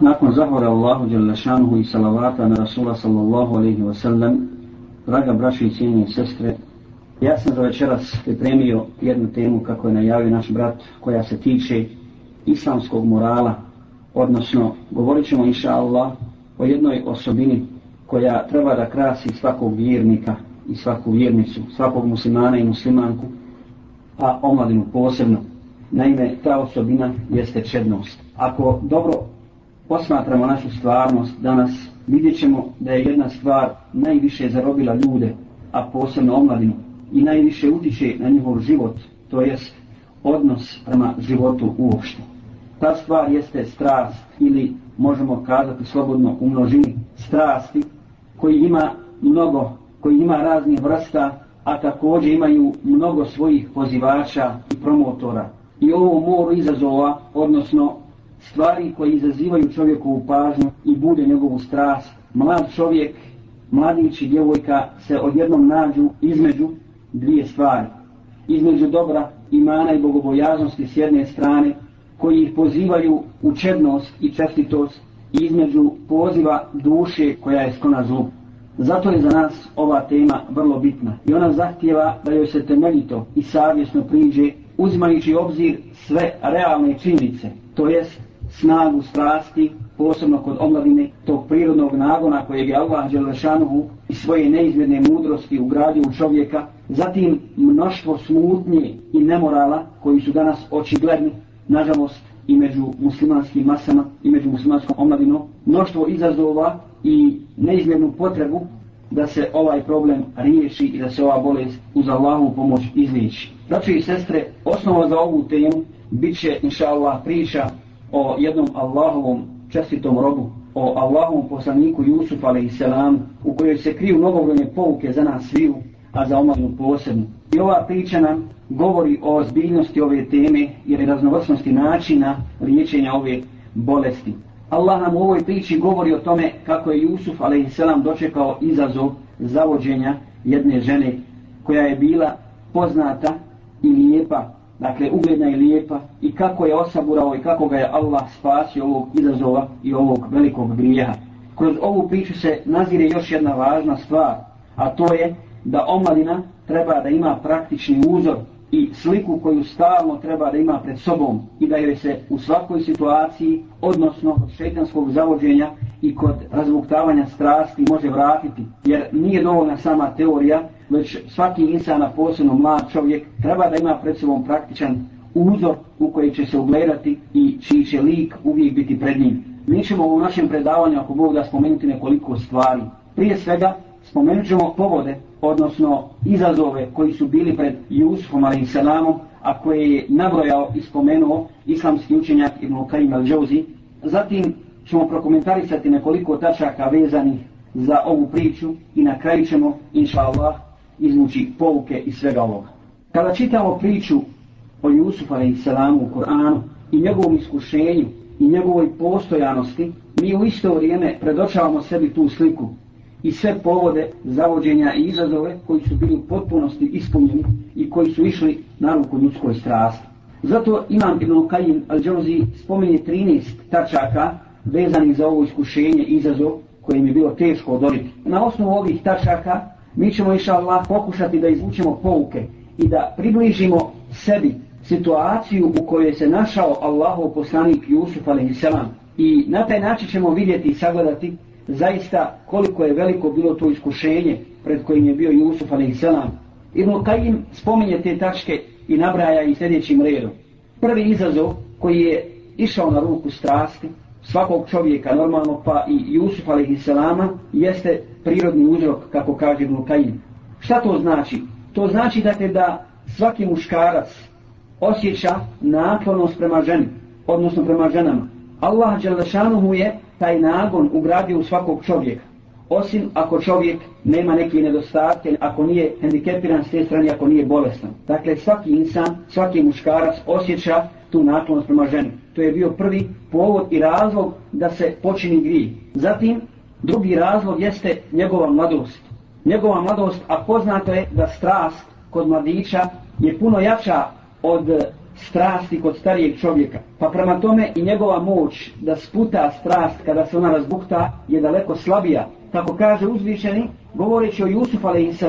Nakon zahvore Allahu Đelešanuhu i salavata na Rasula sallallahu alaihi wa sallam, draga braći i cijenje sestre, ja sam za večeras pripremio jednu temu kako je najavio naš brat koja se tiče islamskog morala, odnosno govorit ćemo inša Allah o jednoj osobini koja treba da krasi svakog vjernika i svaku vjernicu, svakog muslimana i muslimanku, a omladinu posebno. Naime, ta osobina jeste čednost. Ako dobro posmatramo našu stvarnost danas, vidjet ćemo da je jedna stvar najviše zarobila ljude, a posebno omladinu, i najviše utiče na njihov život, to jest odnos prema životu uopšte. Ta stvar jeste strast ili možemo kazati slobodno u množini strasti koji ima mnogo, koji ima raznih vrsta, a također imaju mnogo svojih pozivača i promotora. I ovo moru izazova, odnosno stvari koje izazivaju čovjeku u pažnju i bude njegovu strast. Mlad čovjek, mladić i djevojka se odjednom nađu između dvije stvari. Između dobra, imana i bogobojaznosti s jedne strane, koji ih pozivaju u čednost i čestitost, i između poziva duše koja je skona zlu. Zato je za nas ova tema vrlo bitna i ona zahtjeva da joj se temeljito i savjesno priđe uzimajući obzir sve realne činjice, to jest snagu strasti, posebno kod omladine tog prirodnog nagona kojeg je Allah Đelešanovu i svoje neizmjerne mudrosti ugradio u čovjeka, zatim mnoštvo smutnje i nemorala koji su danas očigledni, nažalost, i među muslimanskim masama i među muslimanskom omladinom, mnoštvo izazova i neizmjernu potrebu da se ovaj problem riješi i da se ova bolest uz Allahovu pomoć izliječi. Znači, sestre, osnova za ovu temu bit će, inša Allah, priča o jednom Allahovom čestitom robu, o Allahovom poslaniku Jusuf a.s. u kojoj se kriju mnogobrojne pouke za nas sviju, a za omladinu posebnu. I ova priča nam govori o zbiljnosti ove teme i raznovrsnosti načina liječenja ove bolesti. Allah nam u ovoj priči govori o tome kako je Jusuf a.s. dočekao izazov zavođenja jedne žene koja je bila poznata i lijepa dakle ugledna i lijepa i kako je osaburao i kako ga je Allah spasio ovog izazova i ovog velikog grijeha. Kroz ovu priču se nazire još jedna važna stvar, a to je da omladina treba da ima praktični uzor i sliku koju stalno treba da ima pred sobom i da joj se u svakoj situaciji, odnosno kod šetanskog zavođenja i kod razvuktavanja strasti može vratiti. Jer nije dovoljna sama teorija, već svaki insana, posebno mlad čovjek, treba da ima pred sobom praktičan uzor u koji će se ugledati i čiji će lik uvijek biti pred njim. Mi ćemo u našem predavanju, ako Bog da spomenuti nekoliko stvari. Prije svega, spomenut ćemo povode, odnosno izazove koji su bili pred Jusufom, ali i Selamom, a koje je nabrojao i spomenuo islamski učenjak Ibn Karim al -đauzi. Zatim ćemo prokomentarisati nekoliko tačaka vezanih za ovu priču i na kraju ćemo, inša Allah, izvući pouke i svega ovoga. Kada čitamo priču o Jusufa i Selamu u Koranu i njegovom iskušenju i njegovoj postojanosti, mi u isto vrijeme predočavamo sebi tu sliku i sve povode zavođenja i izazove koji su bili u potpunosti ispunjeni i koji su išli na ruku ljudskoj strasti. Zato imam Ibn Kajim Al-Jawzi spomenje 13 tačaka vezanih za ovo iskušenje i izazov koje mi je bilo teško odoliti. Na osnovu ovih tačaka mi ćemo inša Allah pokušati da izvučemo pouke i da približimo sebi situaciju u kojoj se našao Allahov poslanik Jusuf a.s. I na taj način ćemo vidjeti i sagledati zaista koliko je veliko bilo to iskušenje pred kojim je bio Jusuf a.s. Ibn Qayyim spominje te tačke i nabraja i sljedećim redom. Prvi izazov koji je išao na ruku strasti svakog čovjeka normalno pa i Jusuf a.s. jeste prirodni uzrok kako kaže Mlokajin. Šta to znači? To znači da te da svaki muškarac osjeća naklonost prema ženi, odnosno prema ženama. Allah Đelešanuhu je taj nagon ugradio u svakog čovjeka osim ako čovjek nema neki nedostatke, ako nije hendikepiran s te strane, ako nije bolestan. Dakle, svaki insan, svaki muškarac osjeća tu naklonost prema ženi. To je bio prvi povod i razlog da se počini gri. Zatim, drugi razlog jeste njegova mladost. Njegova mladost, a poznato je da strast kod mladića je puno jača od strasti kod starijeg čovjeka. Pa prema tome i njegova moć da sputa strast kada se ona razbukta je daleko slabija. Tako kaže uzvišeni, govoreći o Jusuf a.s.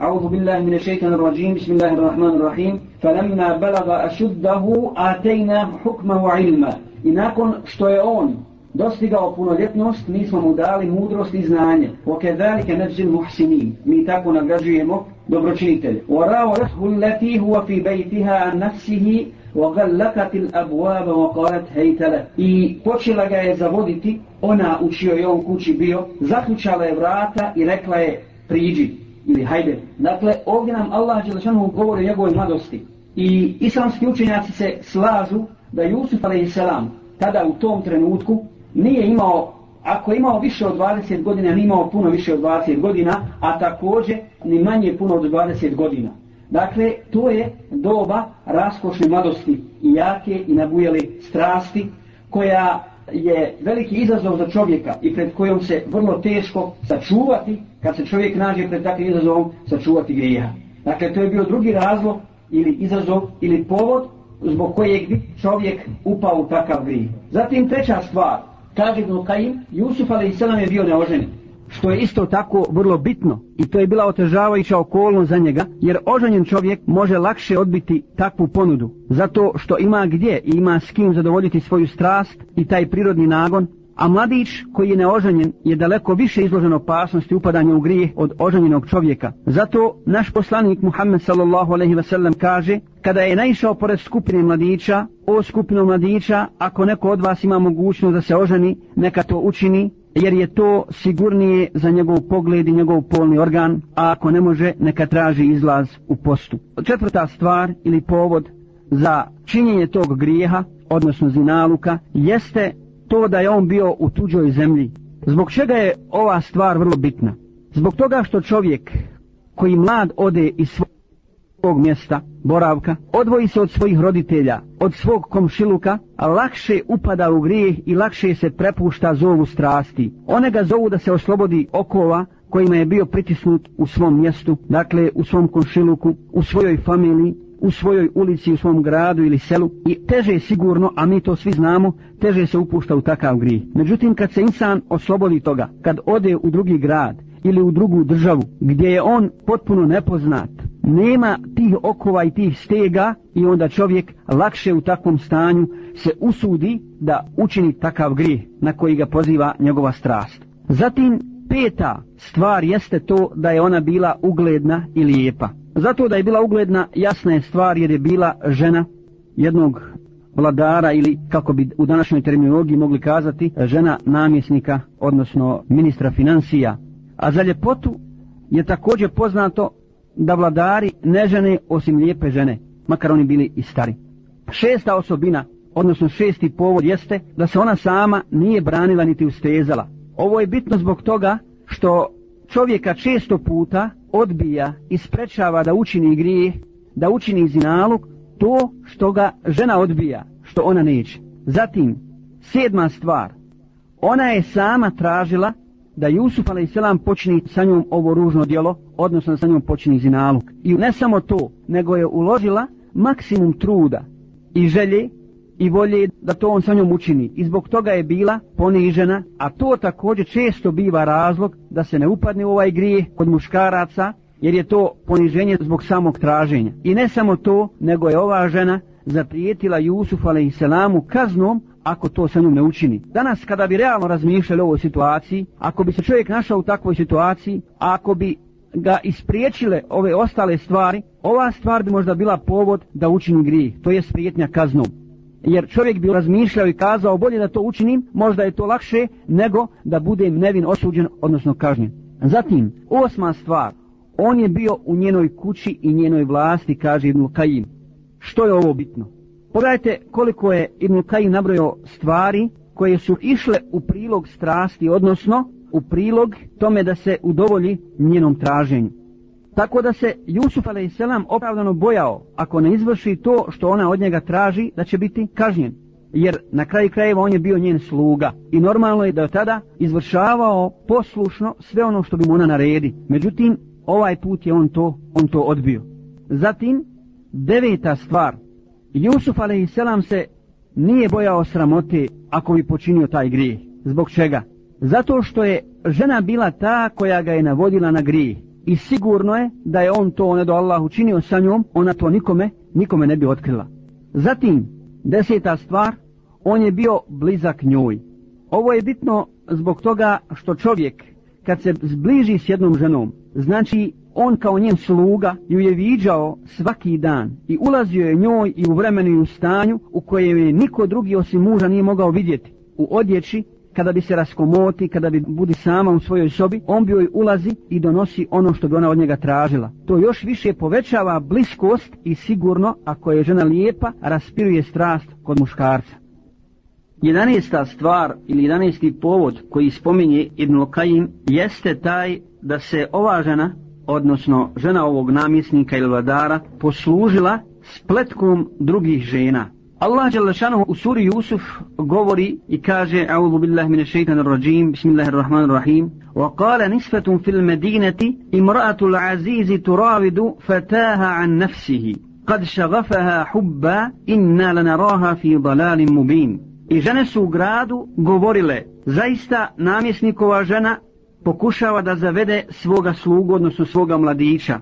A'udhu billahi mine šeitanu rađim, bismillahirrahmanirrahim. Falemna belaga ašuddahu, atejna hukma u ilma. I nakon što je on dostigao punoljetnost, mi smo mu dali mudrost i znanje. Okedalike neđil muhsinim. Mi tako nagrađujemo dobročinitelj. Wa rawahu allati huwa fi baytiha an nafsihi wa ghallaqat al-abwab wa qalat hayta lak. I počela ga je zavoditi ona u čijoj on kući bio, zaključala je vrata i rekla je priđi ili hajde. Dakle, ovdje nam Allah Đelešanu govori o njegovoj mladosti. I islamski učenjaci se slažu da Jusuf a.s. tada u tom trenutku nije imao ako je imao više od 20 godina, nije imao puno više od 20 godina, a također ni manje puno od 20 godina. Dakle, to je doba raskošne mladosti i jake i nabujale strasti koja je veliki izazov za čovjeka i pred kojom se vrlo teško sačuvati kad se čovjek nađe pred takvim izazovom sačuvati grija. Dakle, to je bio drugi razlog ili izazov ili povod zbog kojeg bi čovjek upao u takav grij. Zatim treća stvar, Kaže Ibn Kajim, Jusuf a.s. je bio neoženjen. Što je isto tako vrlo bitno i to je bila otežavajuća okolnost za njega, jer oženjen čovjek može lakše odbiti takvu ponudu. Zato što ima gdje i ima s kim zadovoljiti svoju strast i taj prirodni nagon, A mladić koji je neoženjen je daleko više izložen opasnosti upadanja u grije od oženjenog čovjeka. Zato naš poslanik Muhammed sallallahu alaihi ve sellem kaže kada je naišao pored skupine mladića, o skupinu mladića, ako neko od vas ima mogućnost da se oženi, neka to učini, jer je to sigurnije za njegov pogled i njegov polni organ, a ako ne može, neka traži izlaz u postu. Četvrta stvar ili povod za činjenje tog grijeha, odnosno zinaluka, jeste to da je on bio u tuđoj zemlji. Zbog čega je ova stvar vrlo bitna? Zbog toga što čovjek koji mlad ode iz svog mjesta, boravka, odvoji se od svojih roditelja, od svog komšiluka, a lakše upada u grijeh i lakše se prepušta zovu strasti. One ga zovu da se oslobodi okova kojima je bio pritisnut u svom mjestu, dakle u svom komšiluku, u svojoj familiji, u svojoj ulici, u svom gradu ili selu i teže sigurno, a mi to svi znamo, teže se upušta u takav grih. Međutim, kad se insan oslobodi toga, kad ode u drugi grad ili u drugu državu gdje je on potpuno nepoznat, nema tih okova i tih stega i onda čovjek lakše u takvom stanju se usudi da učini takav grih na koji ga poziva njegova strast. Zatim, peta stvar jeste to da je ona bila ugledna i lijepa. Zato da je bila ugledna, jasna je stvar jer je bila žena jednog vladara ili kako bi u današnjoj terminologiji mogli kazati žena namjesnika, odnosno ministra financija. A za ljepotu je također poznato da vladari ne žene osim lijepe žene, makar oni bili i stari. Šesta osobina, odnosno šesti povod jeste da se ona sama nije branila niti ustezala. Ovo je bitno zbog toga što čovjeka često puta odbija i sprečava da učini grijeh, da učini zinalog, to što ga žena odbija, što ona neće. Zatim, sedma stvar, ona je sama tražila da Jusuf a.s. počini sa njom ovo ružno djelo, odnosno sa njom počini zinalog. I ne samo to, nego je uložila maksimum truda i želje i volje da to on sa njom učini i zbog toga je bila ponižena, a to također često biva razlog da se ne upadne u ovaj grijeh kod muškaraca jer je to poniženje zbog samog traženja. I ne samo to, nego je ova žena zaprijetila Jusuf a.s. kaznom ako to sa njom ne učini. Danas kada bi realno razmišljali o ovoj situaciji, ako bi se čovjek našao u takvoj situaciji, ako bi ga ispriječile ove ostale stvari, ova stvar bi možda bila povod da učini grijeh, to je sprijetnja kaznom jer čovjek bi razmišljao i kazao bolje da to učinim, možda je to lakše nego da budem nevin osuđen, odnosno kažnjen. Zatim, osma stvar, on je bio u njenoj kući i njenoj vlasti, kaže Ibn Kajim. Što je ovo bitno? Pogledajte koliko je Ibn Kajim nabrojao stvari koje su išle u prilog strasti, odnosno u prilog tome da se udovolji njenom traženju. Tako da se Jusuf a.s. opravdano bojao ako ne izvrši to što ona od njega traži da će biti kažnjen. Jer na kraju krajeva on je bio njen sluga i normalno je da je tada izvršavao poslušno sve ono što bi mu ona naredi. Međutim, ovaj put je on to, on to odbio. Zatim, deveta stvar. Jusuf a.s. se nije bojao sramote ako bi počinio taj grijeh. Zbog čega? Zato što je žena bila ta koja ga je navodila na grijeh i sigurno je da je on to ne do Allah učinio sa njom, ona to nikome, nikome ne bi otkrila. Zatim, deseta stvar, on je bio blizak njoj. Ovo je bitno zbog toga što čovjek kad se zbliži s jednom ženom, znači on kao njen sluga ju je viđao svaki dan i ulazio je njoj i u vremenu i u stanju u kojem je niko drugi osim muža nije mogao vidjeti u odjeći kada bi se raskomoti, kada bi budi sama u svojoj sobi, on bi joj ulazi i donosi ono što bi ona od njega tražila. To još više povećava bliskost i sigurno, ako je žena lijepa, raspiruje strast kod muškarca. 11. stvar ili 11. povod koji spominje Ibn Lokajim jeste taj da se ova žena, odnosno žena ovog namjesnika ili vladara, poslužila spletkom drugih žena, Allah Đalešanu u suri Jusuf govori i kaže A'udhu billahi mine shaitanir rajim, bismillahirrahmanirrahim Wa kala nisfetun fil medinati imraatul azizi turavidu fataha an nafsihi Kad šagafaha hubba inna lanaraha fi dalalim mubin I žene su u gradu govorile Zaista namjesnikova žena pokušava da zavede svoga slugu, odnosno svoga mladića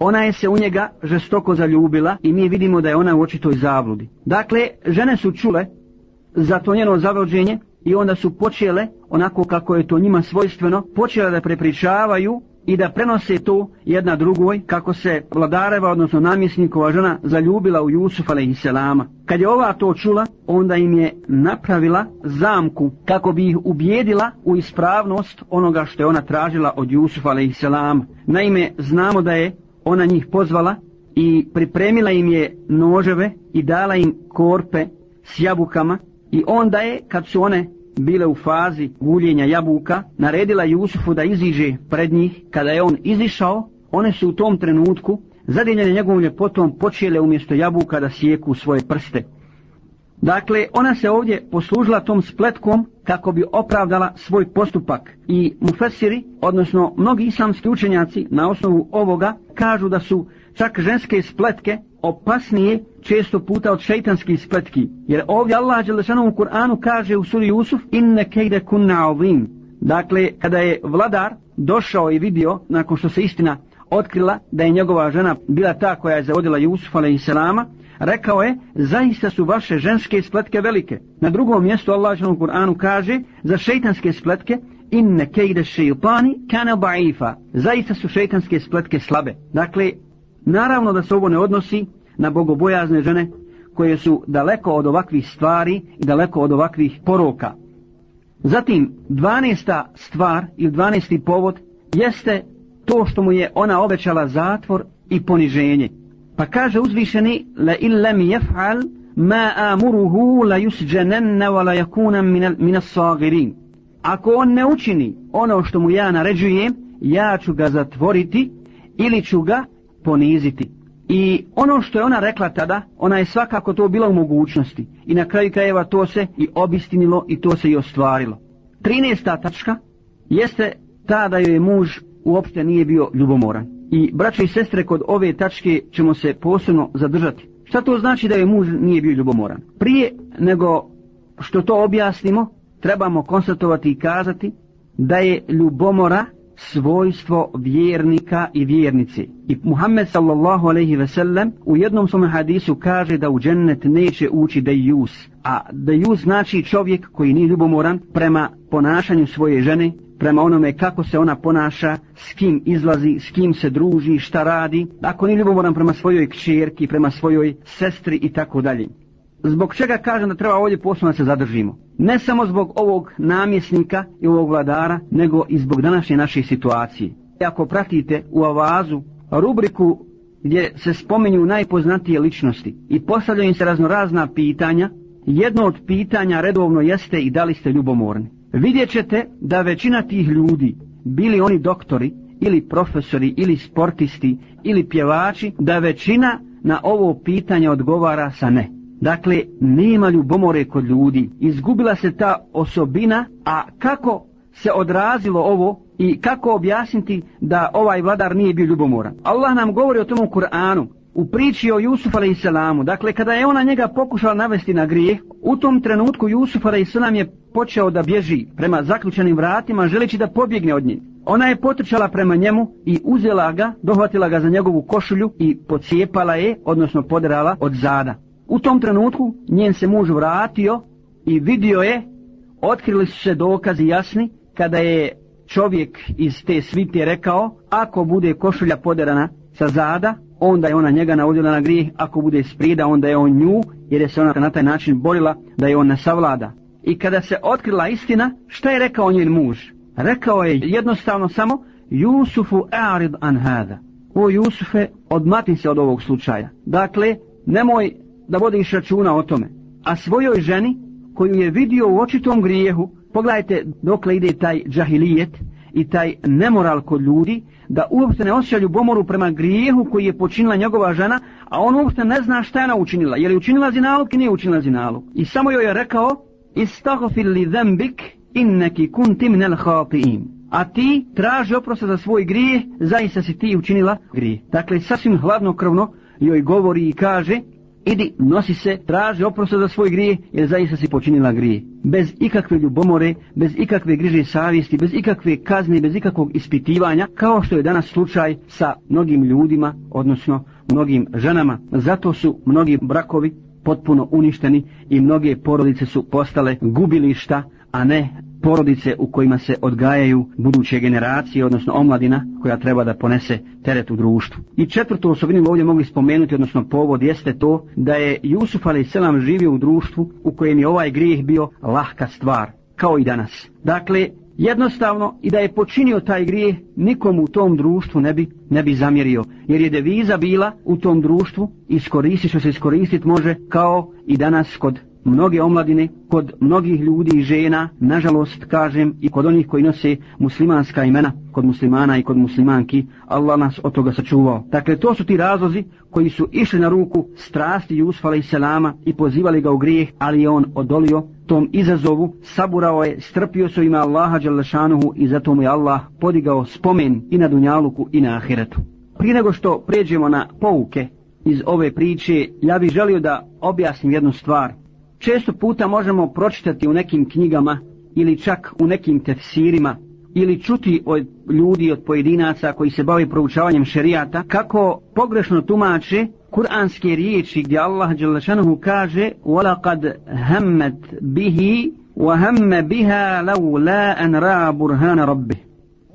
Ona je se u njega žestoko zaljubila i mi vidimo da je ona u očitoj zabludi. Dakle, žene su čule za to njeno zavrođenje i onda su počele, onako kako je to njima svojstveno, počele da prepričavaju i da prenose to jedna drugoj kako se vladareva, odnosno namjesnikova žena, zaljubila u Jusuf a.s. Kad je ova to čula, onda im je napravila zamku kako bi ih ubijedila u ispravnost onoga što je ona tražila od Jusuf a.s. Naime, znamo da je ona njih pozvala i pripremila im je noževe i dala im korpe s jabukama i onda je kad su one bile u fazi guljenja jabuka naredila Jusufu da iziže pred njih kada je on izišao one su u tom trenutku zadinjene njegovom ljepotom počele umjesto jabuka da sjeku svoje prste Dakle, ona se ovdje poslužila tom spletkom kako bi opravdala svoj postupak. I mufesiri, odnosno mnogi islamski učenjaci na osnovu ovoga, kažu da su čak ženske spletke opasnije često puta od šeitanskih spletki. Jer ovdje Allah Đelešanom u Kur'anu kaže u suri Jusuf, inne kejde kun na'ovim. Dakle, kada je vladar došao i vidio, nakon što se istina otkrila da je njegova žena bila ta koja je zavodila Jusuf, ale i selama, rekao je, zaista su vaše ženske spletke velike. Na drugom mjestu Allah u Kur'anu kaže, za šeitanske spletke, inne kejde šeitani kane ba'ifa. Zaista su šeitanske spletke slabe. Dakle, naravno da se ovo ne odnosi na bogobojazne žene koje su daleko od ovakvih stvari i daleko od ovakvih poroka. Zatim, 12. stvar ili 12. povod jeste to što mu je ona obećala zatvor i poniženje. Pa kaže uzvišeni, la illam jef'al ma amuruhu la yusjanenna wa la yakunan min as-sagirin. Ako on ne učini ono što mu ja naređujem, ja ću ga zatvoriti ili ću ga poniziti. I ono što je ona rekla tada, ona je svakako to bila u mogućnosti. I na kraju krajeva to se i obistinilo i to se i ostvarilo. 13. tačka jeste ta da joj muž uopšte nije bio ljubomoran. 14. I braće i sestre, kod ove tačke ćemo se posebno zadržati. Šta to znači da je muž nije bio ljubomoran? Prije nego što to objasnimo, trebamo konstatovati i kazati da je ljubomora svojstvo vjernika i vjernici. I Muhammed sallallahu aleyhi ve sellem u jednom svom hadisu kaže da u džennet neće ući dejus. A dejus znači čovjek koji nije ljubomoran prema ponašanju svoje žene prema onome kako se ona ponaša, s kim izlazi, s kim se druži, šta radi, ako ni ljubomoran prema svojoj kćerki, prema svojoj sestri i tako dalje. Zbog čega kažem da treba ovdje posebno da se zadržimo? Ne samo zbog ovog namjesnika i ovog vladara, nego i zbog današnje naše situacije. I e, ako pratite u avazu rubriku gdje se spomenju najpoznatije ličnosti i postavljaju im se raznorazna pitanja, jedno od pitanja redovno jeste i da li ste ljubomorni. Vidjet ćete da većina tih ljudi, bili oni doktori, ili profesori, ili sportisti, ili pjevači, da većina na ovo pitanje odgovara sa ne. Dakle, nema ljubomore kod ljudi, izgubila se ta osobina, a kako se odrazilo ovo i kako objasniti da ovaj vladar nije bio ljubomoran. Allah nam govori o tom u Kur'anu, u priči o Jusuf a.s. Dakle, kada je ona njega pokušala navesti na grijeh, u tom trenutku Jusuf a.s. je počeo da bježi prema zaključenim vratima želeći da pobjegne od nje. Ona je potrčala prema njemu i uzela ga, dohvatila ga za njegovu košulju i pocijepala je, odnosno poderala od zada. U tom trenutku njen se muž vratio i vidio je, otkrili su se dokazi jasni, kada je čovjek iz te svite rekao, ako bude košulja poderana sa zada, onda je ona njega naudila na grijeh, ako bude sprida, onda je on nju, jer je se ona na taj način borila da je on ne savlada. I kada se otkrila istina, šta je rekao njen muž? Rekao je jednostavno samo Jusufu arid an hada. O Jusufe, odmati se od ovog slučaja. Dakle, nemoj da vodiš računa o tome. A svojoj ženi, koju je vidio u očitom grijehu, pogledajte dokle ide taj džahilijet i taj nemoral kod ljudi, da uopšte ne osjeća ljubomoru prema grijehu koji je počinila njegova žena, a on uopšte ne zna šta je ona učinila. Je li učinila zinalog ili nije učinila zinalog? I samo joj je rekao, istagfir li zembik inneki kunti minel hatiim. A ti traži oprosta za svoj grijeh, zaista si ti učinila grijeh. Dakle, sasvim hladnokrvno joj govori i kaže, idi, nosi se, traži oprosta za svoj grijeh, jer zaista si počinila grijeh. Bez ikakve ljubomore, bez ikakve griže savjesti, bez ikakve kazne, bez ikakvog ispitivanja, kao što je danas slučaj sa mnogim ljudima, odnosno mnogim ženama. Zato su mnogi brakovi potpuno uništeni i mnoge porodice su postale gubilišta, a ne porodice u kojima se odgajaju buduće generacije, odnosno omladina koja treba da ponese teret u društvu. I četvrtu osobinu ovdje mogli spomenuti, odnosno povod, jeste to da je Jusuf ali selam živio u društvu u kojem je ovaj grijeh bio lahka stvar, kao i danas. Dakle, Jednostavno i da je počinio taj grijeh, nikomu u tom društvu ne bi, ne bi zamjerio. Jer je deviza bila u tom društvu, iskoristi što se iskoristiti može, kao i danas kod mnoge omladine, kod mnogih ljudi i žena, nažalost kažem i kod onih koji nose muslimanska imena, kod muslimana i kod muslimanki, Allah nas od toga sačuvao. Dakle, to su ti razlozi koji su išli na ruku strasti Jusufa i Selama i pozivali ga u grijeh, ali je on odolio tom izazovu, saburao je, strpio su ima Allaha Đalešanuhu i zato mu je Allah podigao spomen i na Dunjaluku i na Ahiretu. Prije nego što pređemo na pouke iz ove priče, ja bih želio da objasnim jednu stvar. Često puta možemo pročitati u nekim knjigama ili čak u nekim tefsirima ili čuti od ljudi, od pojedinaca koji se bavi proučavanjem šerijata kako pogrešno tumače kuranske riječi gdje Allah Đelešanuhu kaže وَلَقَدْ هَمَّتْ بِهِ وَهَمَّ بِهَا لَوْ لَا أَنْ رَا بُرْهَانَ رَبِّهِ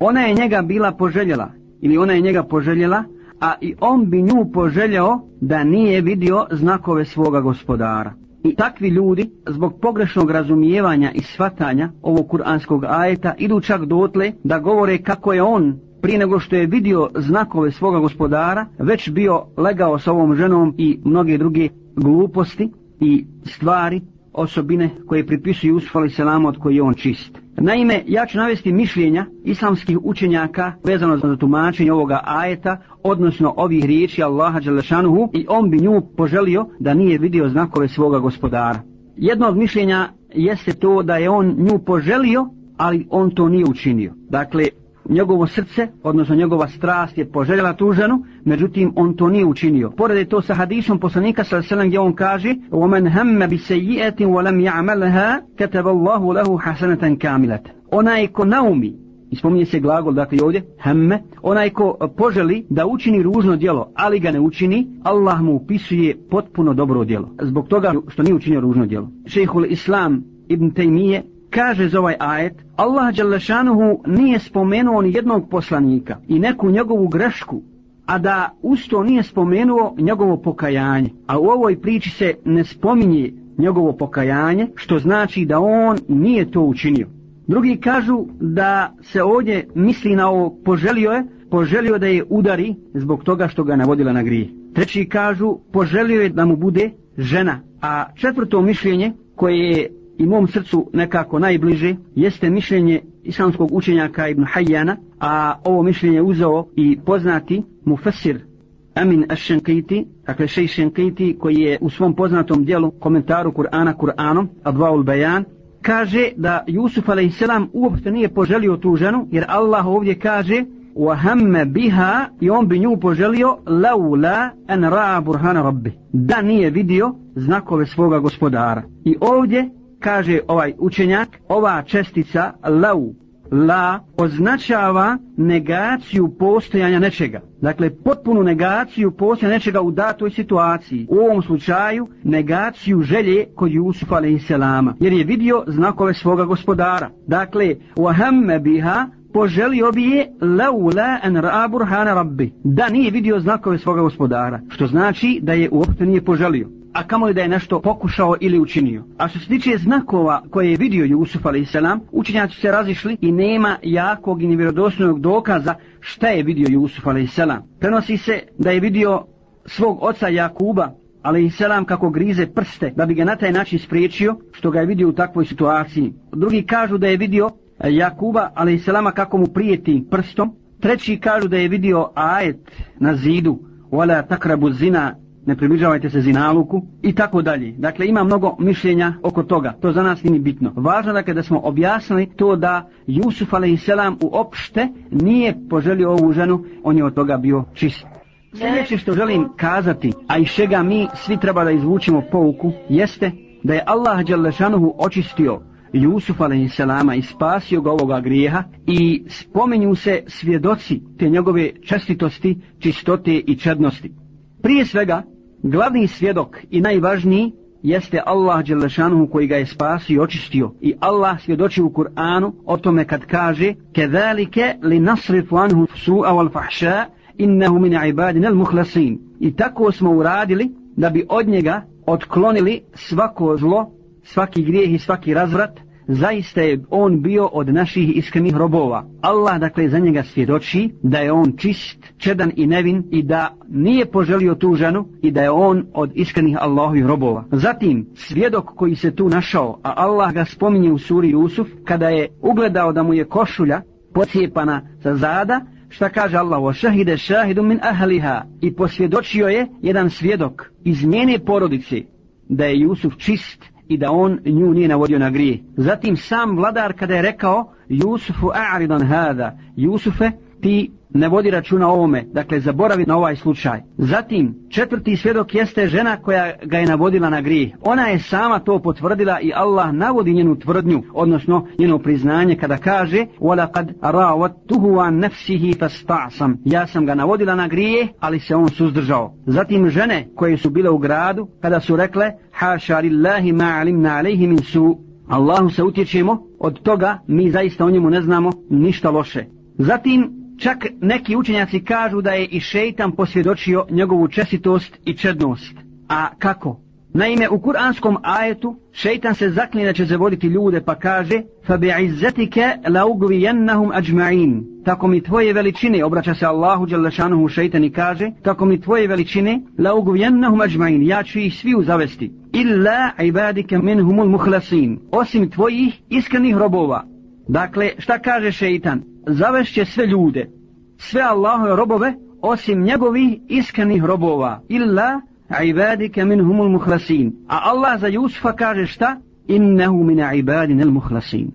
Ona je njega bila poželjela ili ona je njega poželjela a i on bi nju poželjao da nije vidio znakove svoga gospodara. I takvi ljudi, zbog pogrešnog razumijevanja i shvatanja ovog kuranskog ajeta, idu čak dotle da govore kako je on, prije nego što je vidio znakove svoga gospodara, već bio legao sa ovom ženom i mnoge druge gluposti i stvari osobine koje pripisuju Jusufu alaih selamu od koji je on čist. Naime, ja ću navesti mišljenja islamskih učenjaka vezano za tumačenje ovoga ajeta, odnosno ovih riječi Allaha Đelešanuhu i on bi nju poželio da nije vidio znakove svoga gospodara. Jedno od mišljenja jeste to da je on nju poželio, ali on to nije učinio. Dakle, njegovo srce, odnosno njegova strast je poželjela tu ženu, međutim on to nije učinio. Pored to sa hadisom poslanika sa selam gdje on kaže: "Omen hamma bi sayyi'atin wa lam ya'malha, kataba Allahu lahu hasanatan kamilat." Ona je ko naumi I spominje se glagol, dakle ovdje, hemme, onaj ko poželi da učini ružno djelo, ali ga ne učini, Allah mu upisuje potpuno dobro djelo. Zbog toga što nije učinio ružno djelo. Šehul Islam Ibn Taymije kaže za ovaj ajet, Allah Đalešanuhu nije spomenuo ni jednog poslanika i neku njegovu grešku, a da usto nije spomenuo njegovo pokajanje. A u ovoj priči se ne spominje njegovo pokajanje, što znači da on nije to učinio. Drugi kažu da se ovdje misli na ovo poželio je, poželio da je udari zbog toga što ga navodila na grije. Treći kažu poželio je da mu bude žena, a četvrto mišljenje koje je i mom srcu nekako najbliže jeste mišljenje islamskog učenjaka Ibn Hajjana, a ovo mišljenje uzeo i poznati Mufasir Amin Ash-Shankiti, dakle Šej Shankiti koji je u svom poznatom dijelu komentaru Kur'ana Kur'anom, Adwaul Bayan, kaže da Jusuf a.s. uopšte nije poželio tu ženu jer Allah ovdje kaže وَهَمَّ biha i on bi nju poželio لَوْ لَا أَنْ رَعَ بُرْهَانَ رَبِّ da nije vidio znakove svoga gospodara i ovdje kaže ovaj učenjak, ova čestica lau, la, označava negaciju postojanja nečega. Dakle, potpunu negaciju postojanja nečega u datoj situaciji. U ovom slučaju, negaciju želje kod Jusufa selama, Jer je vidio znakove svoga gospodara. Dakle, wahamme biha, poželio bi je laula an ra burhana rabbi da nije vidio znakove svoga gospodara što znači da je uopšte nije poželio a kamo je da je nešto pokušao ili učinio. A što se tiče znakova koje je vidio Jusuf a.s. učenjaci se razišli i nema jakog i nevjerodosnog dokaza šta je vidio Jusuf a.s. Prenosi se da je vidio svog oca Jakuba ali i selam kako grize prste da bi ga na taj način spriječio što ga je vidio u takvoj situaciji. Drugi kažu da je vidio e, Jakuba ali i selama kako mu prijeti prstom. Treći kažu da je vidio ajet na zidu. Vala takrabu zina ne približavajte se zinaluku i tako dalje. Dakle, ima mnogo mišljenja oko toga. To za nas nije bitno. Važno je dakle, da smo objasnili to da Jusuf a.s. uopšte nije poželio ovu ženu, on je od toga bio čist. Sljedeće znači što želim kazati, a iz čega mi svi treba da izvučimo pouku, jeste da je Allah Đalešanuhu očistio Jusuf a.s. i spasio ga ovoga grijeha i spomenju se svjedoci te njegove čestitosti, čistote i čednosti. Prije svega, Glavni svjedok i najvažniji jeste Allah Đelešanuhu koji ga je spasio i očistio. I Allah svjedoči u Kur'anu o tome kad kaže كَذَلِكَ لِنَصْرِفُ عَنْهُ سُوءَ وَالْفَحْشَاءَ إِنَّهُ مِنْ عِبَادِنَ الْمُخْلَسِينَ I tako smo uradili da bi od njega otklonili svako zlo, svaki grijeh i svaki razvrat zaista je on bio od naših iskrenih robova. Allah dakle za njega svjedoči da je on čist, čedan i nevin i da nije poželio tu ženu i da je on od iskrenih Allahovih robova. Zatim, svjedok koji se tu našao, a Allah ga spominje u suri Jusuf, kada je ugledao da mu je košulja pocijepana sa zada, šta kaže Allah, o šahide šahidu min ahliha, i posvjedočio je jedan svjedok iz njene porodice da je Jusuf čist, i da on nju nije navodio na grije. Zatim sam vladar kada je rekao Jusufu a'ridan hada, Jusufe ti ne vodi računa ovome, dakle zaboravi na ovaj slučaj. Zatim, četvrti svjedok jeste žena koja ga je navodila na grih. Ona je sama to potvrdila i Allah navodi njenu tvrdnju, odnosno njeno priznanje kada kaže وَلَقَدْ رَاوَتُهُ عَنْ نَفْسِهِ فَسْتَعْسَمْ Ja sam ga navodila na grije, ali se on suzdržao. Zatim žene koje su bile u gradu, kada su rekle حَاشَ لِلَّهِ مَا عَلِمْنَا عَلَيْهِ مِنْ سُوءٍ Allahu se utječemo, od toga mi zaista o njemu ne znamo ništa loše. Zatim Čak neki učenjaci kažu da je i šeitan posvjedočio njegovu čestitost i čednost. A kako? Naime, u kuranskom ajetu šeitan se zakni da će zavoditi ljude pa kaže فَبِعِزَّتِكَ لَاُغْوِيَنَّهُمْ أَجْمَعِينَ Tako mi tvoje veličine, obraća se Allahu Đalešanuhu šeitan i kaže Tako mi tvoje veličine, لَاُغْوِيَنَّهُمْ أَجْمَعِينَ Ja ću ih svi uzavesti إِلَّا عِبَادِكَ مِنْهُمُ الْمُخْلَسِينَ Osim tvojih iskrenih robova Dakle, šta kaže šeitan? zavešće sve ljude, sve Allahove robove, osim njegovih iskrenih robova. Illa ibadike minhumul muhlasin. A Allah za Jusufa kaže šta? Innehu min ibadin el muhlasin.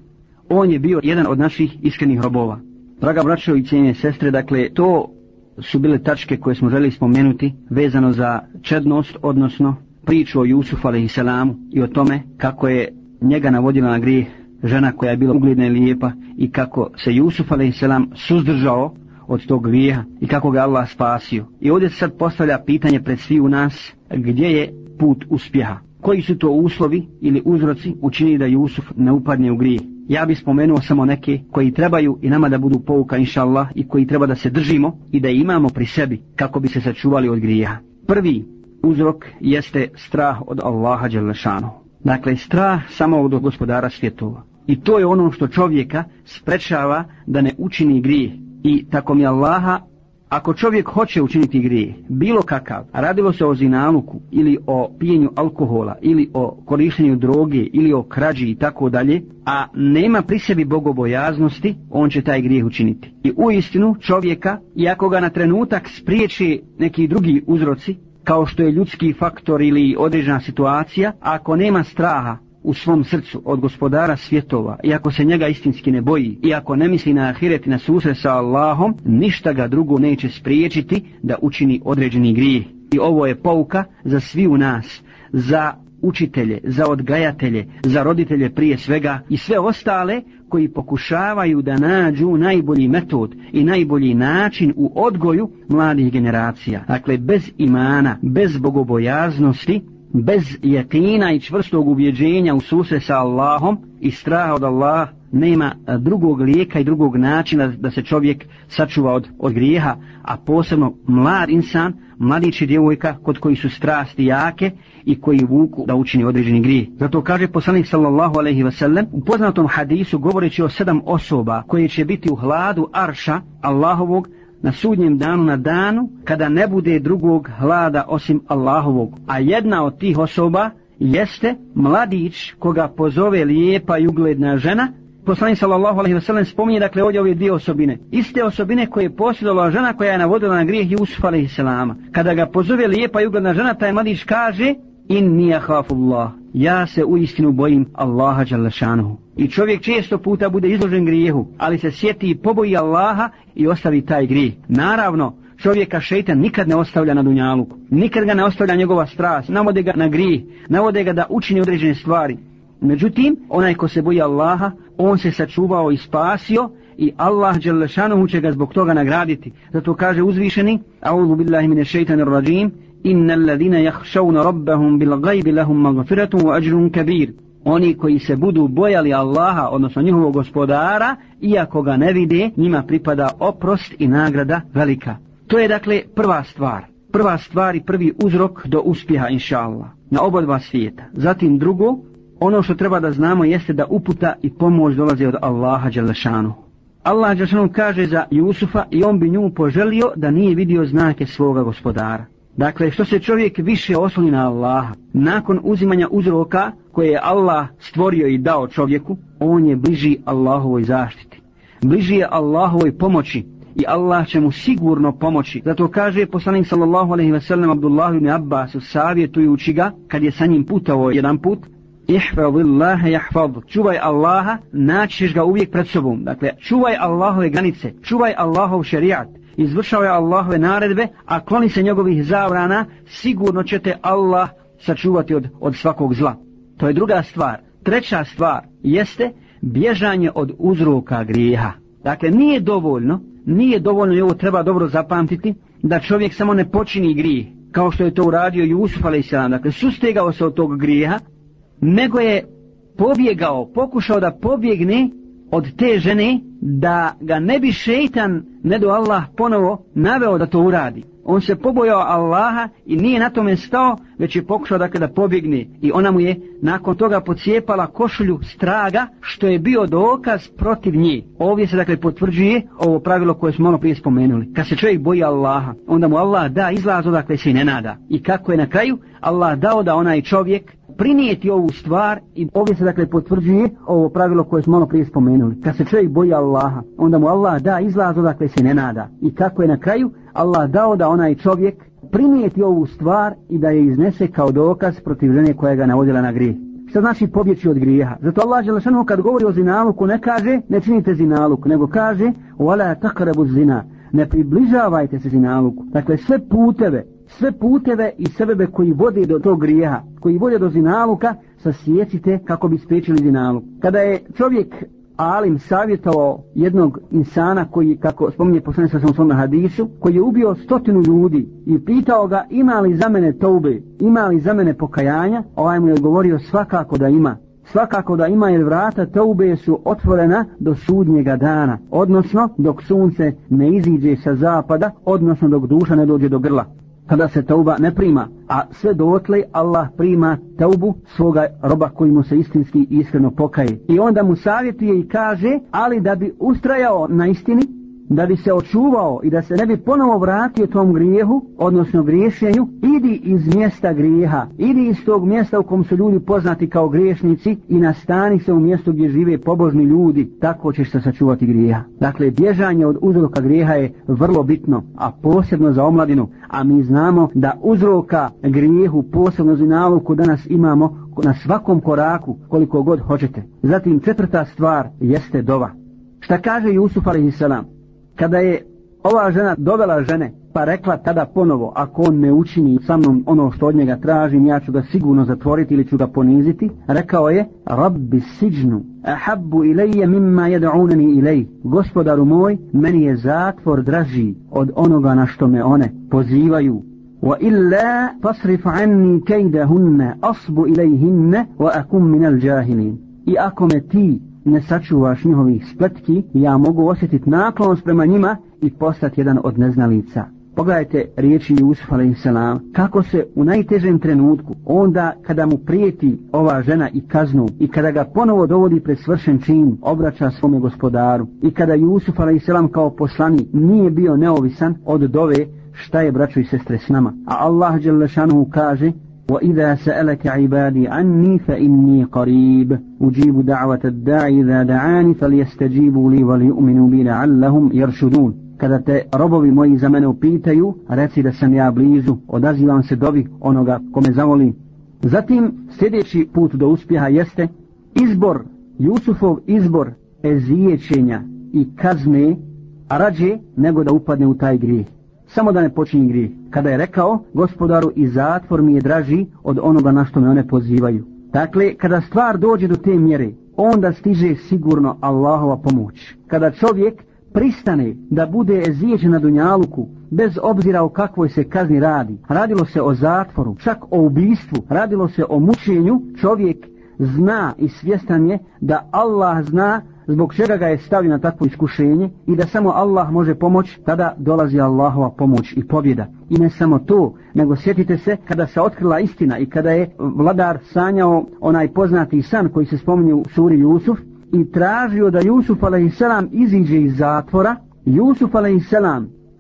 On je bio jedan od naših iskrenih robova. Draga braćo i cijenje sestre, dakle, to su bile tačke koje smo želi spomenuti vezano za čednost, odnosno priču o Jusufu alaihissalamu i o tome kako je njega navodila na grijeh žena koja je bila ugledna i lijepa i kako se Jusuf a.s. suzdržao od tog grijeha i kako ga Allah spasio. I ovdje se sad postavlja pitanje pred svi u nas gdje je put uspjeha. Koji su to uslovi ili uzroci učini da Jusuf ne upadne u grijeh? Ja bih spomenuo samo neke koji trebaju i nama da budu pouka inša Allah i koji treba da se držimo i da imamo pri sebi kako bi se sačuvali od grijeha. Prvi uzrok jeste strah od Allaha Đelešanu. Dakle, strah samo od gospodara svjetova. I to je ono što čovjeka sprečava da ne učini grijeh. I tako mi Allaha, ako čovjek hoće učiniti grijeh, bilo kakav, a radilo se o zinaluku ili o pijenju alkohola ili o korištenju droge ili o krađi i tako dalje, a nema pri sebi bogobojaznosti, on će taj grijeh učiniti. I u istinu čovjeka, iako ga na trenutak spriječi neki drugi uzroci, kao što je ljudski faktor ili određena situacija, ako nema straha, u svom srcu od gospodara svjetova i ako se njega istinski ne boji i ako ne misli na ahiret i na susre sa Allahom, ništa ga drugo neće spriječiti da učini određeni grijeh. I ovo je pouka za svi u nas, za učitelje, za odgajatelje, za roditelje prije svega i sve ostale koji pokušavaju da nađu najbolji metod i najbolji način u odgoju mladih generacija. Dakle, bez imana, bez bogobojaznosti, bez jekina i čvrstog ubjeđenja u suse sa Allahom i straha od Allah nema e, drugog lijeka i drugog načina da se čovjek sačuva od, od grijeha, a posebno mlad insan, mladić i djevojka kod koji su strasti jake i koji vuku da učini određeni grije. Zato kaže poslanik sallallahu alaihi wasallam u poznatom hadisu govoreći o sedam osoba koje će biti u hladu arša Allahovog na sudnjem danu na danu kada ne bude drugog hlada osim Allahovog. A jedna od tih osoba jeste mladić koga pozove lijepa i ugledna žena. Poslanik sallallahu alejhi ve sellem spominje dakle ovdje ove dvije osobine. Iste osobine koje je posjedovala žena koja je navodila na grijeh Jusuf alejhi selam. Kada ga pozove lijepa i ugledna žena, taj mladić kaže: "Inni akhafullah." Ja se u istinu bojim Allaha dželle šanehu. I čovjek često puta bude izložen grijehu, ali se sjeti i poboji Allaha i ostavi taj grijeh. Naravno, čovjeka šeitan nikad ne ostavlja na dunjaluku. Nikad ga ne ostavlja njegova strast, navode ga na grijeh, navode ga da učini određene stvari. Međutim, onaj ko se boji Allaha, on se sačuvao i spasio i Allah Đelešanuhu će ga zbog toga nagraditi. Zato kaže uzvišeni, Audhu billahi mine šeitanir rađim, Innal ladina jahšavna rabbahum bil gajbi lahum magfiratum wa ajrun kabir oni koji se budu bojali Allaha, odnosno njihovog gospodara, iako ga ne vide, njima pripada oprost i nagrada velika. To je dakle prva stvar. Prva stvar i prvi uzrok do uspjeha, inša Allah, na oba dva svijeta. Zatim drugo, ono što treba da znamo jeste da uputa i pomoć dolaze od Allaha Đelešanu. Allah Đelešanu kaže za Jusufa i on bi nju poželio da nije vidio znake svoga gospodara. Dakle, što se čovjek više osloni na Allaha, nakon uzimanja uzroka koje je Allah stvorio i dao čovjeku, on je bliži Allahovoj zaštiti. Bliži je Allahovoj pomoći i Allah će mu sigurno pomoći. Zato kaže poslanik sallallahu alaihi ve sellem Abdullah ibn Abbas savjetujući ga kad je sa njim putao jedan put Ihfadillaha yahfad. Čuvaj Allaha, naćiš ga uvijek pred sobom. Dakle, čuvaj Allahove granice, čuvaj Allahov šerijat izvršao je Allahove naredbe, a kloni se njegovih zabrana, sigurno ćete Allah sačuvati od, od svakog zla. To je druga stvar. Treća stvar jeste bježanje od uzroka grijeha. Dakle, nije dovoljno, nije dovoljno i ovo treba dobro zapamtiti, da čovjek samo ne počini grijeh, kao što je to uradio Jusuf a.s. Dakle, sustegao se od tog grijeha, nego je pobjegao, pokušao da pobjegne od te žene da ga ne bi šeitan ne do Allah ponovo naveo da to uradi. On se pobojao Allaha i nije na tome stao, već je pokušao dakle da kada pobjegne i ona mu je nakon toga pocijepala košulju straga što je bio dokaz protiv nje. Ovdje se dakle potvrđuje ovo pravilo koje smo malo prije spomenuli. Kad se čovjek boji Allaha, onda mu Allah da izlaz odakle se i ne nada. I kako je na kraju Allah dao da onaj čovjek prinijeti ovu stvar i ovdje se dakle potvrđuje ovo pravilo koje smo malo prije spomenuli. Kad se čovjek boji Allaha, onda mu Allah da izlaz odakle se ne nada. I kako je na kraju Allah dao da onaj čovjek prinijeti ovu stvar i da je iznese kao dokaz protiv žene koja ga navodila na grijeh. Šta znači pobjeći od grijeha? Zato Allah Želešanu kad govori o zinaluku ne kaže ne činite zinaluk, nego kaže Wala takrabu zina, ne približavajte se zinaluku. Dakle, sve puteve sve puteve i sebebe koji vode do tog grijeha, koji vode do zinaluka, sasjecite kako bi spriječili zinaluk. Kada je čovjek Alim savjetovao jednog insana koji, kako spominje poslanica sam svome hadisu, koji je ubio stotinu ljudi i pitao ga ima li za mene toube, ima li za mene pokajanja, ovaj mu je govorio svakako da ima. Svakako da ima jer vrata Teube su otvorena do sudnjega dana, odnosno dok sunce ne iziđe sa zapada, odnosno dok duša ne dođe do grla kada se tauba ne prima, a sve dotle Allah prima taubu svoga roba koji mu se istinski iskreno pokaje. I onda mu savjetuje i kaže, ali da bi ustrajao na istini, da bi se očuvao i da se ne bi ponovo vratio tom grijehu, odnosno griješenju, idi iz mjesta grijeha, idi iz tog mjesta u kom su ljudi poznati kao griješnici i nastani se u mjestu gdje žive pobožni ljudi, tako ćeš se sačuvati grijeha. Dakle, bježanje od uzroka grijeha je vrlo bitno, a posebno za omladinu, a mi znamo da uzroka grijehu, posebno za naluku danas imamo na svakom koraku koliko god hoćete. Zatim četvrta stvar jeste dova. Šta kaže Jusuf alaihissalam? Kada je ova žena dovela žene, pa rekla tada ponovo, ako on ne učini sa mnom ono što od njega tražim, ja ću ga sigurno zatvoriti ili ću ga poniziti, rekao je, Rabbi siđnu, ahabbu ilaije mimma jedauneni ilaj, gospodaru moj, meni je zatvor draži od onoga na što me one pozivaju. Wa illa tasrif anni kejdahunne, asbu ilajhinne, wa akum minal džahilin. I ako me ti ne sačuvaš njihovih spletki, ja mogu osjetiti naklonost prema njima i postati jedan od neznalica. Pogledajte riječi Jusuf a.s. kako se u najtežem trenutku, onda kada mu prijeti ova žena i kaznu i kada ga ponovo dovodi pred svršen čin, obraća svome gospodaru i kada Jusuf a.s. kao poslani nije bio neovisan od dove šta je braćo i sestre s nama. A Allah dželle kaže: وإذا سألك عبادي عني فإني قريب أجيب دعوة الداعي إذا دعاني فليستجيبوا لي وليؤمنوا بي لعلهم يرشدون kada te robovi moji za mene upitaju, reci da sam ja blizu, odazivam se dobi onoga kome zavoli. Zatim, sljedeći put do uspjeha jeste izbor, Jusufov izbor ezijećenja i kazne, a rađe nego da upadne u taj grijeh samo da ne počini grije. Kada je rekao, gospodaru i zatvor mi je draži od onoga na što me one pozivaju. Dakle, kada stvar dođe do te mjere, onda stiže sigurno Allahova pomoć. Kada čovjek pristane da bude ezijeđen na dunjaluku, bez obzira o kakvoj se kazni radi, radilo se o zatvoru, čak o ubijstvu, radilo se o mučenju, čovjek zna i svjestan je da Allah zna zbog čega ga je stavio na takvo iskušenje i da samo Allah može pomoć, tada dolazi Allahova pomoć i pobjeda. I ne samo to, nego sjetite se kada se otkrila istina i kada je vladar sanjao onaj poznati san koji se spominje u suri Jusuf i tražio da Jusuf a.s. iziđe iz zatvora, Jusuf a.s.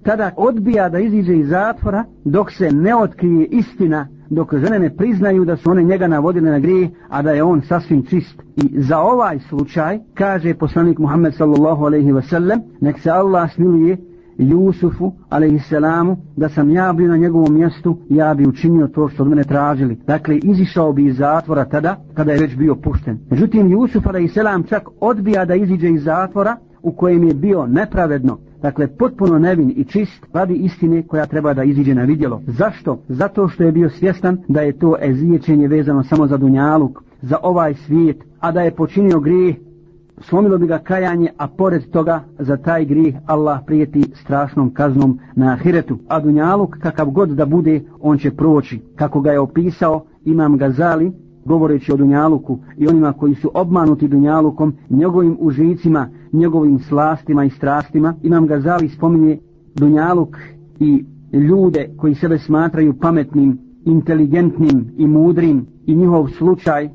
tada odbija da iziđe iz zatvora dok se ne otkrije istina dok žene ne priznaju da su one njega navodile na grije, a da je on sasvim čist. I za ovaj slučaj, kaže poslanik Muhammed sallallahu alaihi wa sallam, nek se Allah smiluje Jusufu alaihi salamu, da sam ja bio na njegovom mjestu, ja bi učinio to što od mene tražili. Dakle, izišao bi iz zatvora tada, kada je već bio pušten. Međutim, Jusuf alaihi salam čak odbija da iziđe iz zatvora, u kojem je bio nepravedno, dakle potpuno nevin i čist, radi istine koja treba da iziđe na vidjelo. Zašto? Zato što je bio svjestan da je to ezijećenje vezano samo za dunjaluk, za ovaj svijet, a da je počinio grijeh, slomilo bi ga kajanje, a pored toga za taj grijeh Allah prijeti strašnom kaznom na ahiretu. A dunjaluk, kakav god da bude, on će proći. Kako ga je opisao Imam Gazali, govoreći o Dunjaluku i onima koji su obmanuti Dunjalukom, njegovim užicima, njegovim slastima i strastima, Imam Gazali spominje Dunjaluk i ljude koji sebe smatraju pametnim, inteligentnim i mudrim i njihov slučaj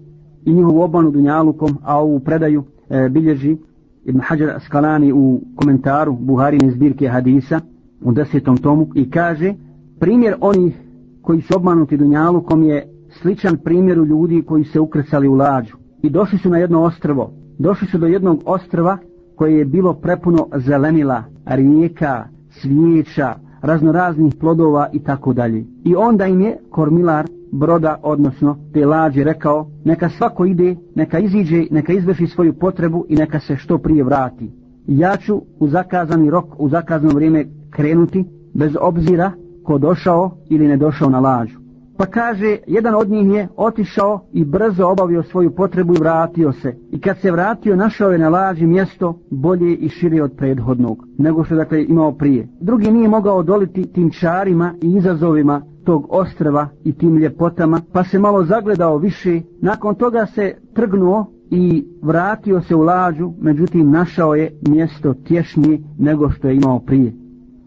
i njihovu obmanu Dunjalukom, a ovu predaju e, bilježi Ibn Hajar Skalani u komentaru Buharine zbirke hadisa u desetom tomu i kaže primjer onih koji su obmanuti Dunjalukom je sličan primjeru ljudi koji se ukrcali u lađu i došli su na jedno ostrvo. Došli su do jednog ostrva koje je bilo prepuno zelenila, rijeka, svijeća, raznoraznih plodova i tako dalje. I onda im je kormilar broda, odnosno te lađe, rekao neka svako ide, neka iziđe, neka izvrši svoju potrebu i neka se što prije vrati. Ja ću u zakazani rok, u zakazano vrijeme krenuti bez obzira ko došao ili ne došao na lađu. Pa kaže, jedan od njih je otišao i brzo obavio svoju potrebu i vratio se. I kad se vratio, našao je na laži mjesto bolje i šire od prethodnog, nego što dakle imao prije. Drugi nije mogao odoliti tim čarima i izazovima tog ostrava i tim ljepotama, pa se malo zagledao više. Nakon toga se trgnuo i vratio se u lađu, međutim našao je mjesto tješnije nego što je imao prije.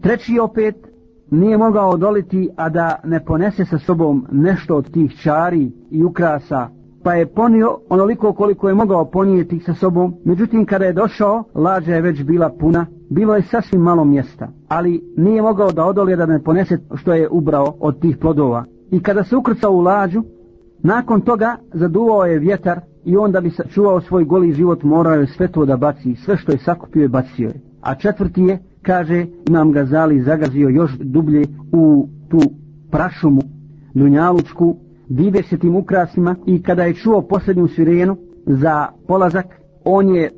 Treći opet nije mogao odoliti a da ne ponese sa sobom nešto od tih čari i ukrasa pa je ponio onoliko koliko je mogao ponijeti sa sobom. Međutim, kada je došao, lađa je već bila puna. Bilo je sasvim malo mjesta, ali nije mogao da odolje da ne ponese što je ubrao od tih plodova. I kada se ukrcao u lađu, nakon toga zaduvao je vjetar i onda bi sačuvao svoj goli život morao je sve to da baci. Sve što je sakupio je bacio je. A četvrti je kaže Imam Gazali zagazio još dublje u tu prašumu dunjalučku divešetim ukrasima i kada je čuo posljednju sirenu za polazak on je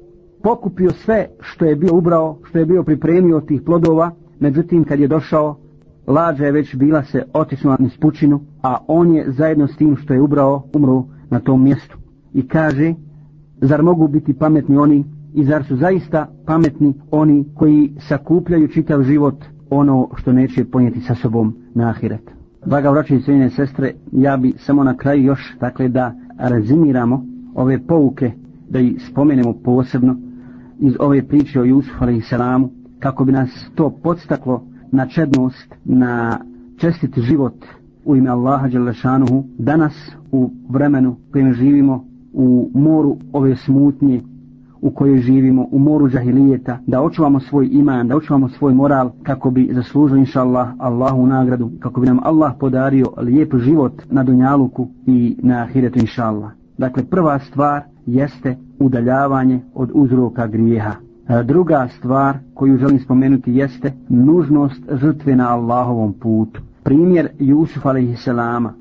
pokupio sve što je bio ubrao što je bio pripremio od tih plodova međutim kad je došao lađa je već bila se otisnula na spučinu a on je zajedno s tim što je ubrao umro na tom mjestu i kaže zar mogu biti pametni oni I zar su zaista pametni oni koji sakupljaju čitav život ono što neće ponijeti sa sobom na ahiret? Draga vraćan i sestre, ja bi samo na kraju još dakle da rezimiramo ove pouke, da ih spomenemo posebno iz ove priče o Jusufu i Salamu, kako bi nas to podstaklo na čednost, na čestit život u ime Allaha Đelešanuhu danas u vremenu kojem živimo u moru ove smutnje u kojoj živimo, u moru džahilijeta, da očuvamo svoj iman, da očuvamo svoj moral, kako bi zaslužili inša Allah, Allahu nagradu, kako bi nam Allah podario lijep život na Dunjaluku i na Ahiretu inša Allah. Dakle, prva stvar jeste udaljavanje od uzroka grijeha. E, druga stvar koju želim spomenuti jeste nužnost žrtve na Allahovom putu. Primjer Jusuf a.s.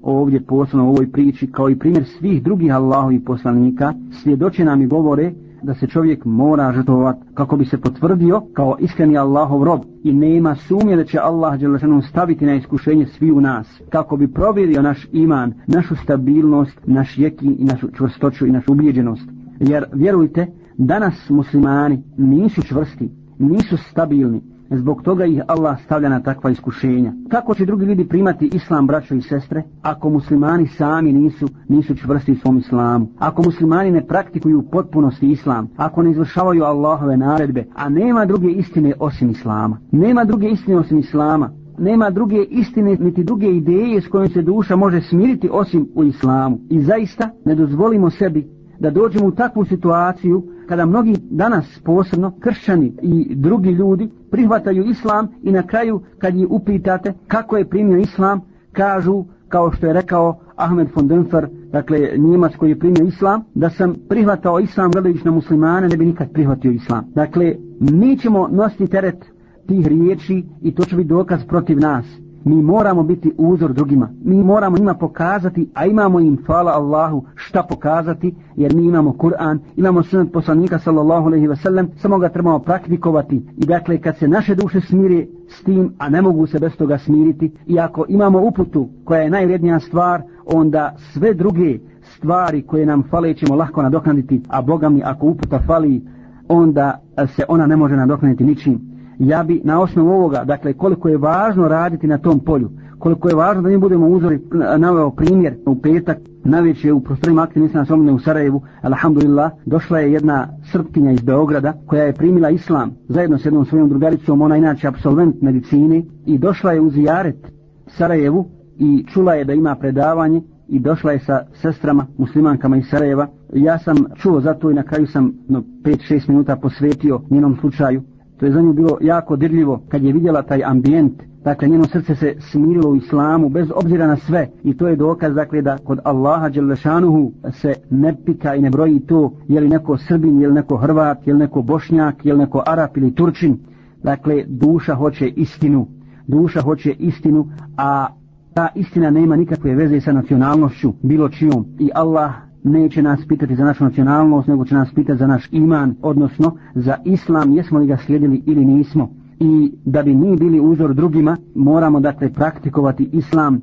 ovdje posljedno u ovoj priči kao i primjer svih drugih Allahovih poslanika svjedoče nam i govore da se čovjek mora žrtovati kako bi se potvrdio kao iskreni Allahov rob i nema sumnje da će Allah Đelešanu staviti na iskušenje svi u nas kako bi provjerio naš iman, našu stabilnost, naš jekin i našu čvrstoću i našu ubijeđenost. Jer vjerujte, danas muslimani nisu čvrsti, nisu stabilni, Zbog toga ih Allah stavlja na takva iskušenja. Kako će drugi ljudi primati islam, braćo i sestre, ako muslimani sami nisu, nisu čvrsti u svom islamu? Ako muslimani ne praktikuju potpunosti islam, ako ne izvršavaju Allahove naredbe, a nema druge istine osim islama? Nema druge istine osim islama. Nema druge istine niti druge ideje s kojom se duša može smiriti osim u islamu. I zaista ne dozvolimo sebi da dođemo u takvu situaciju kada mnogi danas posebno kršćani i drugi ljudi prihvataju islam i na kraju kad je upitate kako je primio islam kažu kao što je rekao Ahmed von Dönfer, dakle Njemac koji je primio islam, da sam prihvatao islam gledajući na muslimane, ne bi nikad prihvatio islam. Dakle, mi ćemo nositi teret tih riječi i to će biti dokaz protiv nas. Mi moramo biti uzor drugima. Mi moramo njima pokazati, a imamo im, hvala Allahu, šta pokazati, jer mi imamo Kur'an, imamo sunat poslanika sallallahu alaihi ve sellem, samo ga trebamo praktikovati. I dakle, kad se naše duše smiri s tim, a ne mogu se bez toga smiriti, i ako imamo uputu koja je najrednija stvar, onda sve druge stvari koje nam fale ćemo lahko nadoknaditi, a Boga mi ako uputa fali, onda se ona ne može nadoknaditi ničim ja bi na osnovu ovoga, dakle koliko je važno raditi na tom polju, koliko je važno da mi budemo uzori, naveo primjer u petak, najveće je u prostorima aktivne islam slomine u Sarajevu, alhamdulillah, došla je jedna srpkinja iz Beograda koja je primila islam zajedno s jednom svojom drugaricom, ona inače absolvent medicine i došla je u Zijaret Sarajevu i čula je da ima predavanje i došla je sa sestrama muslimankama iz Sarajeva. Ja sam čuo za to i na kraju sam no, 5-6 minuta posvetio njenom slučaju To je za nju bilo jako dirljivo kad je vidjela taj ambijent. Dakle, njeno srce se smirilo u islamu bez obzira na sve. I to je dokaz, dakle, da kod Allaha Đelešanuhu se ne pika i ne broji to je li neko Srbin, je li neko Hrvat, je li neko Bošnjak, je li neko Arab ili Turčin. Dakle, duša hoće istinu. Duša hoće istinu, a ta istina nema nikakve veze sa nacionalnošću, bilo čijom. I Allah neće nas pitati za našu nacionalnost, nego će nas pitati za naš iman, odnosno za islam, jesmo li ga slijedili ili nismo. I da bi mi bili uzor drugima, moramo dakle praktikovati islam,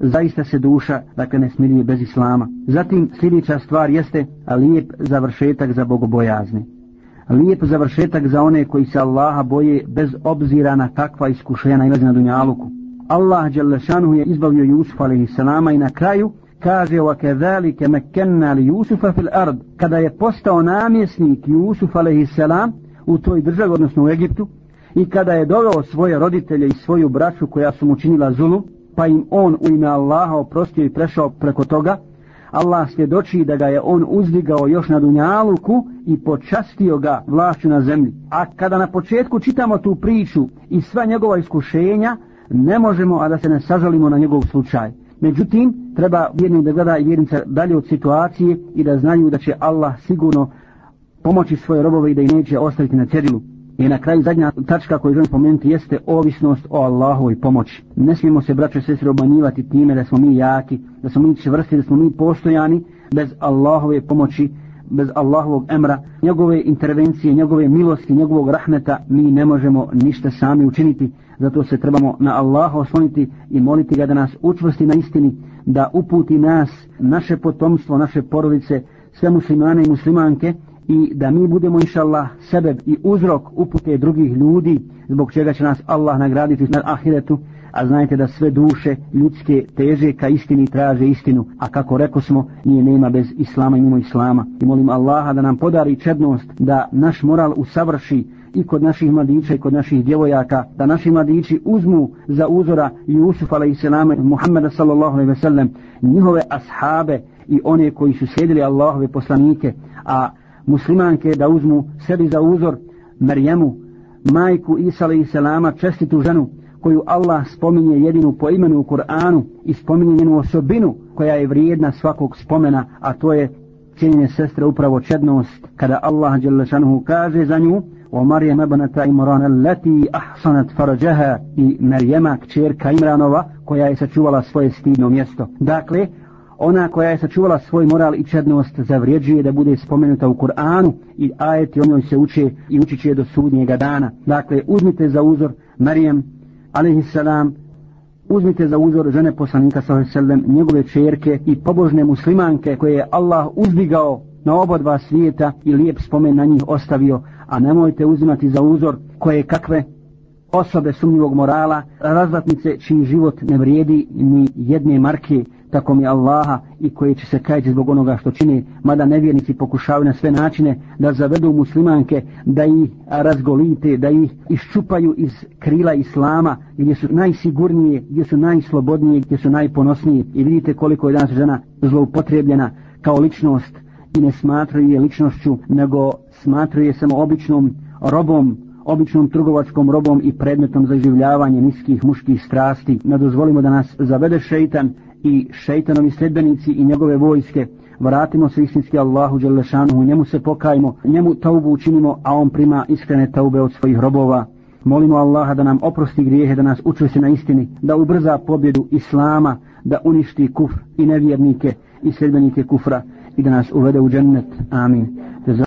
zaista se duša dakle ne smiruje bez islama. Zatim sljedeća stvar jeste lijep završetak za bogobojazne. Lijep završetak za one koji se Allaha boje bez obzira na takva iskušenja na ilazi na dunjaluku. Allah Đalešanu je izbavio Jusuf alaihissalama i na kraju kaže وَكَذَلِكَ مَكَنَّا لِيُوسُفَ فِي الْأَرْضِ kada je postao namjesnik Jusuf a.s. u toj državi, odnosno u Egiptu, i kada je doveo svoje roditelje i svoju braću koja su mu činila zulu, pa im on u ime Allaha oprostio i prešao preko toga, Allah svjedoči da ga je on uzdigao još na dunjaluku i počastio ga vlašću na zemlji. A kada na početku čitamo tu priču i sva njegova iskušenja, ne možemo a da se ne sažalimo na njegov slučaj. Međutim, treba vjernik da gleda i vjernica dalje od situacije i da znaju da će Allah sigurno pomoći svoje robove i da ih neće ostaviti na cedilu. I na kraju zadnja tačka koju želim pomenuti jeste ovisnost o Allahovoj pomoći. Ne smijemo se, braćo i sestre, obmanjivati time da smo mi jaki, da smo mi čvrsti, da smo mi postojani bez Allahove pomoći, bez Allahovog emra, njegove intervencije, njegove milosti, njegovog rahmeta, mi ne možemo ništa sami učiniti. Zato se trebamo na Allaha osloniti i moliti ga da nas učvrsti na istini, da uputi nas, naše potomstvo, naše porodice, sve muslimane i muslimanke i da mi budemo inšallah sebeb i uzrok upute drugih ljudi zbog čega će nas Allah nagraditi na ahiretu a znajte da sve duše ljudske teže ka istini traže istinu a kako reko smo nije nema bez islama i mimo islama i molim Allaha da nam podari čednost da naš moral usavrši i kod naših mladića i kod naših djevojaka da naši mladići uzmu za uzora Jusuf a.s. Muhammeda sallallahu alaihi ve sellem njihove ashabe i one koji su sjedili Allahove poslanike a muslimanke da uzmu sebi za uzor Marijemu majku Isa a.s. čestitu ženu koju Allah spominje jedinu po imenu u Kur'anu i spominje njenu osobinu koja je vrijedna svakog spomena, a to je cijenjene sestre upravo čednost kada Allah Đelešanuhu kaže za nju ومريم ابنة عمران التي أحصنت فرجها في مريم كتير كايمرانوا كويا يسجوالا سوي ستيدنو ميستو داكلي ona koja je sačuvala svoj moral i čednost zavrijeđuje da bude spomenuta u Kur'anu i ajeti o njoj se uče i uči će do sudnjega dana. Dakle, uzmite za uzor Marijem, alaihissalam, uzmite za uzor žene poslanika sallam, njegove čerke i pobožne muslimanke koje je Allah uzdigao na oba dva svijeta i lijep spomen na njih ostavio, a nemojte uzimati za uzor koje kakve osobe sumnjivog morala, razvatnice čiji život ne vrijedi ni jedne marke, tako mi Allaha i koje će se kajati zbog onoga što čine, mada nevjernici pokušavaju na sve načine da zavedu muslimanke, da ih razgolite, da ih iščupaju iz krila Islama, gdje su najsigurnije, gdje su najslobodnije, gdje su najponosnije. I vidite koliko je danas žena zloupotrebljena kao ličnost, i ne smatraju je ličnošću, nego smatraju je samo običnom robom, običnom trgovačkom robom i predmetom za življavanje niskih muških strasti. Ne dozvolimo da nas zavede šeitan i šeitanovi sredbenici i njegove vojske. Vratimo se istinski Allahu Đelešanuhu, njemu se pokajmo, njemu taubu učinimo, a on prima iskrene taube od svojih robova. Molimo Allaha da nam oprosti grijehe, da nas učvrsti na istini, da ubrza pobjedu Islama, da uništi kufr i nevjernike i sredbenike kufra i da nas uvede u džennet. Amin.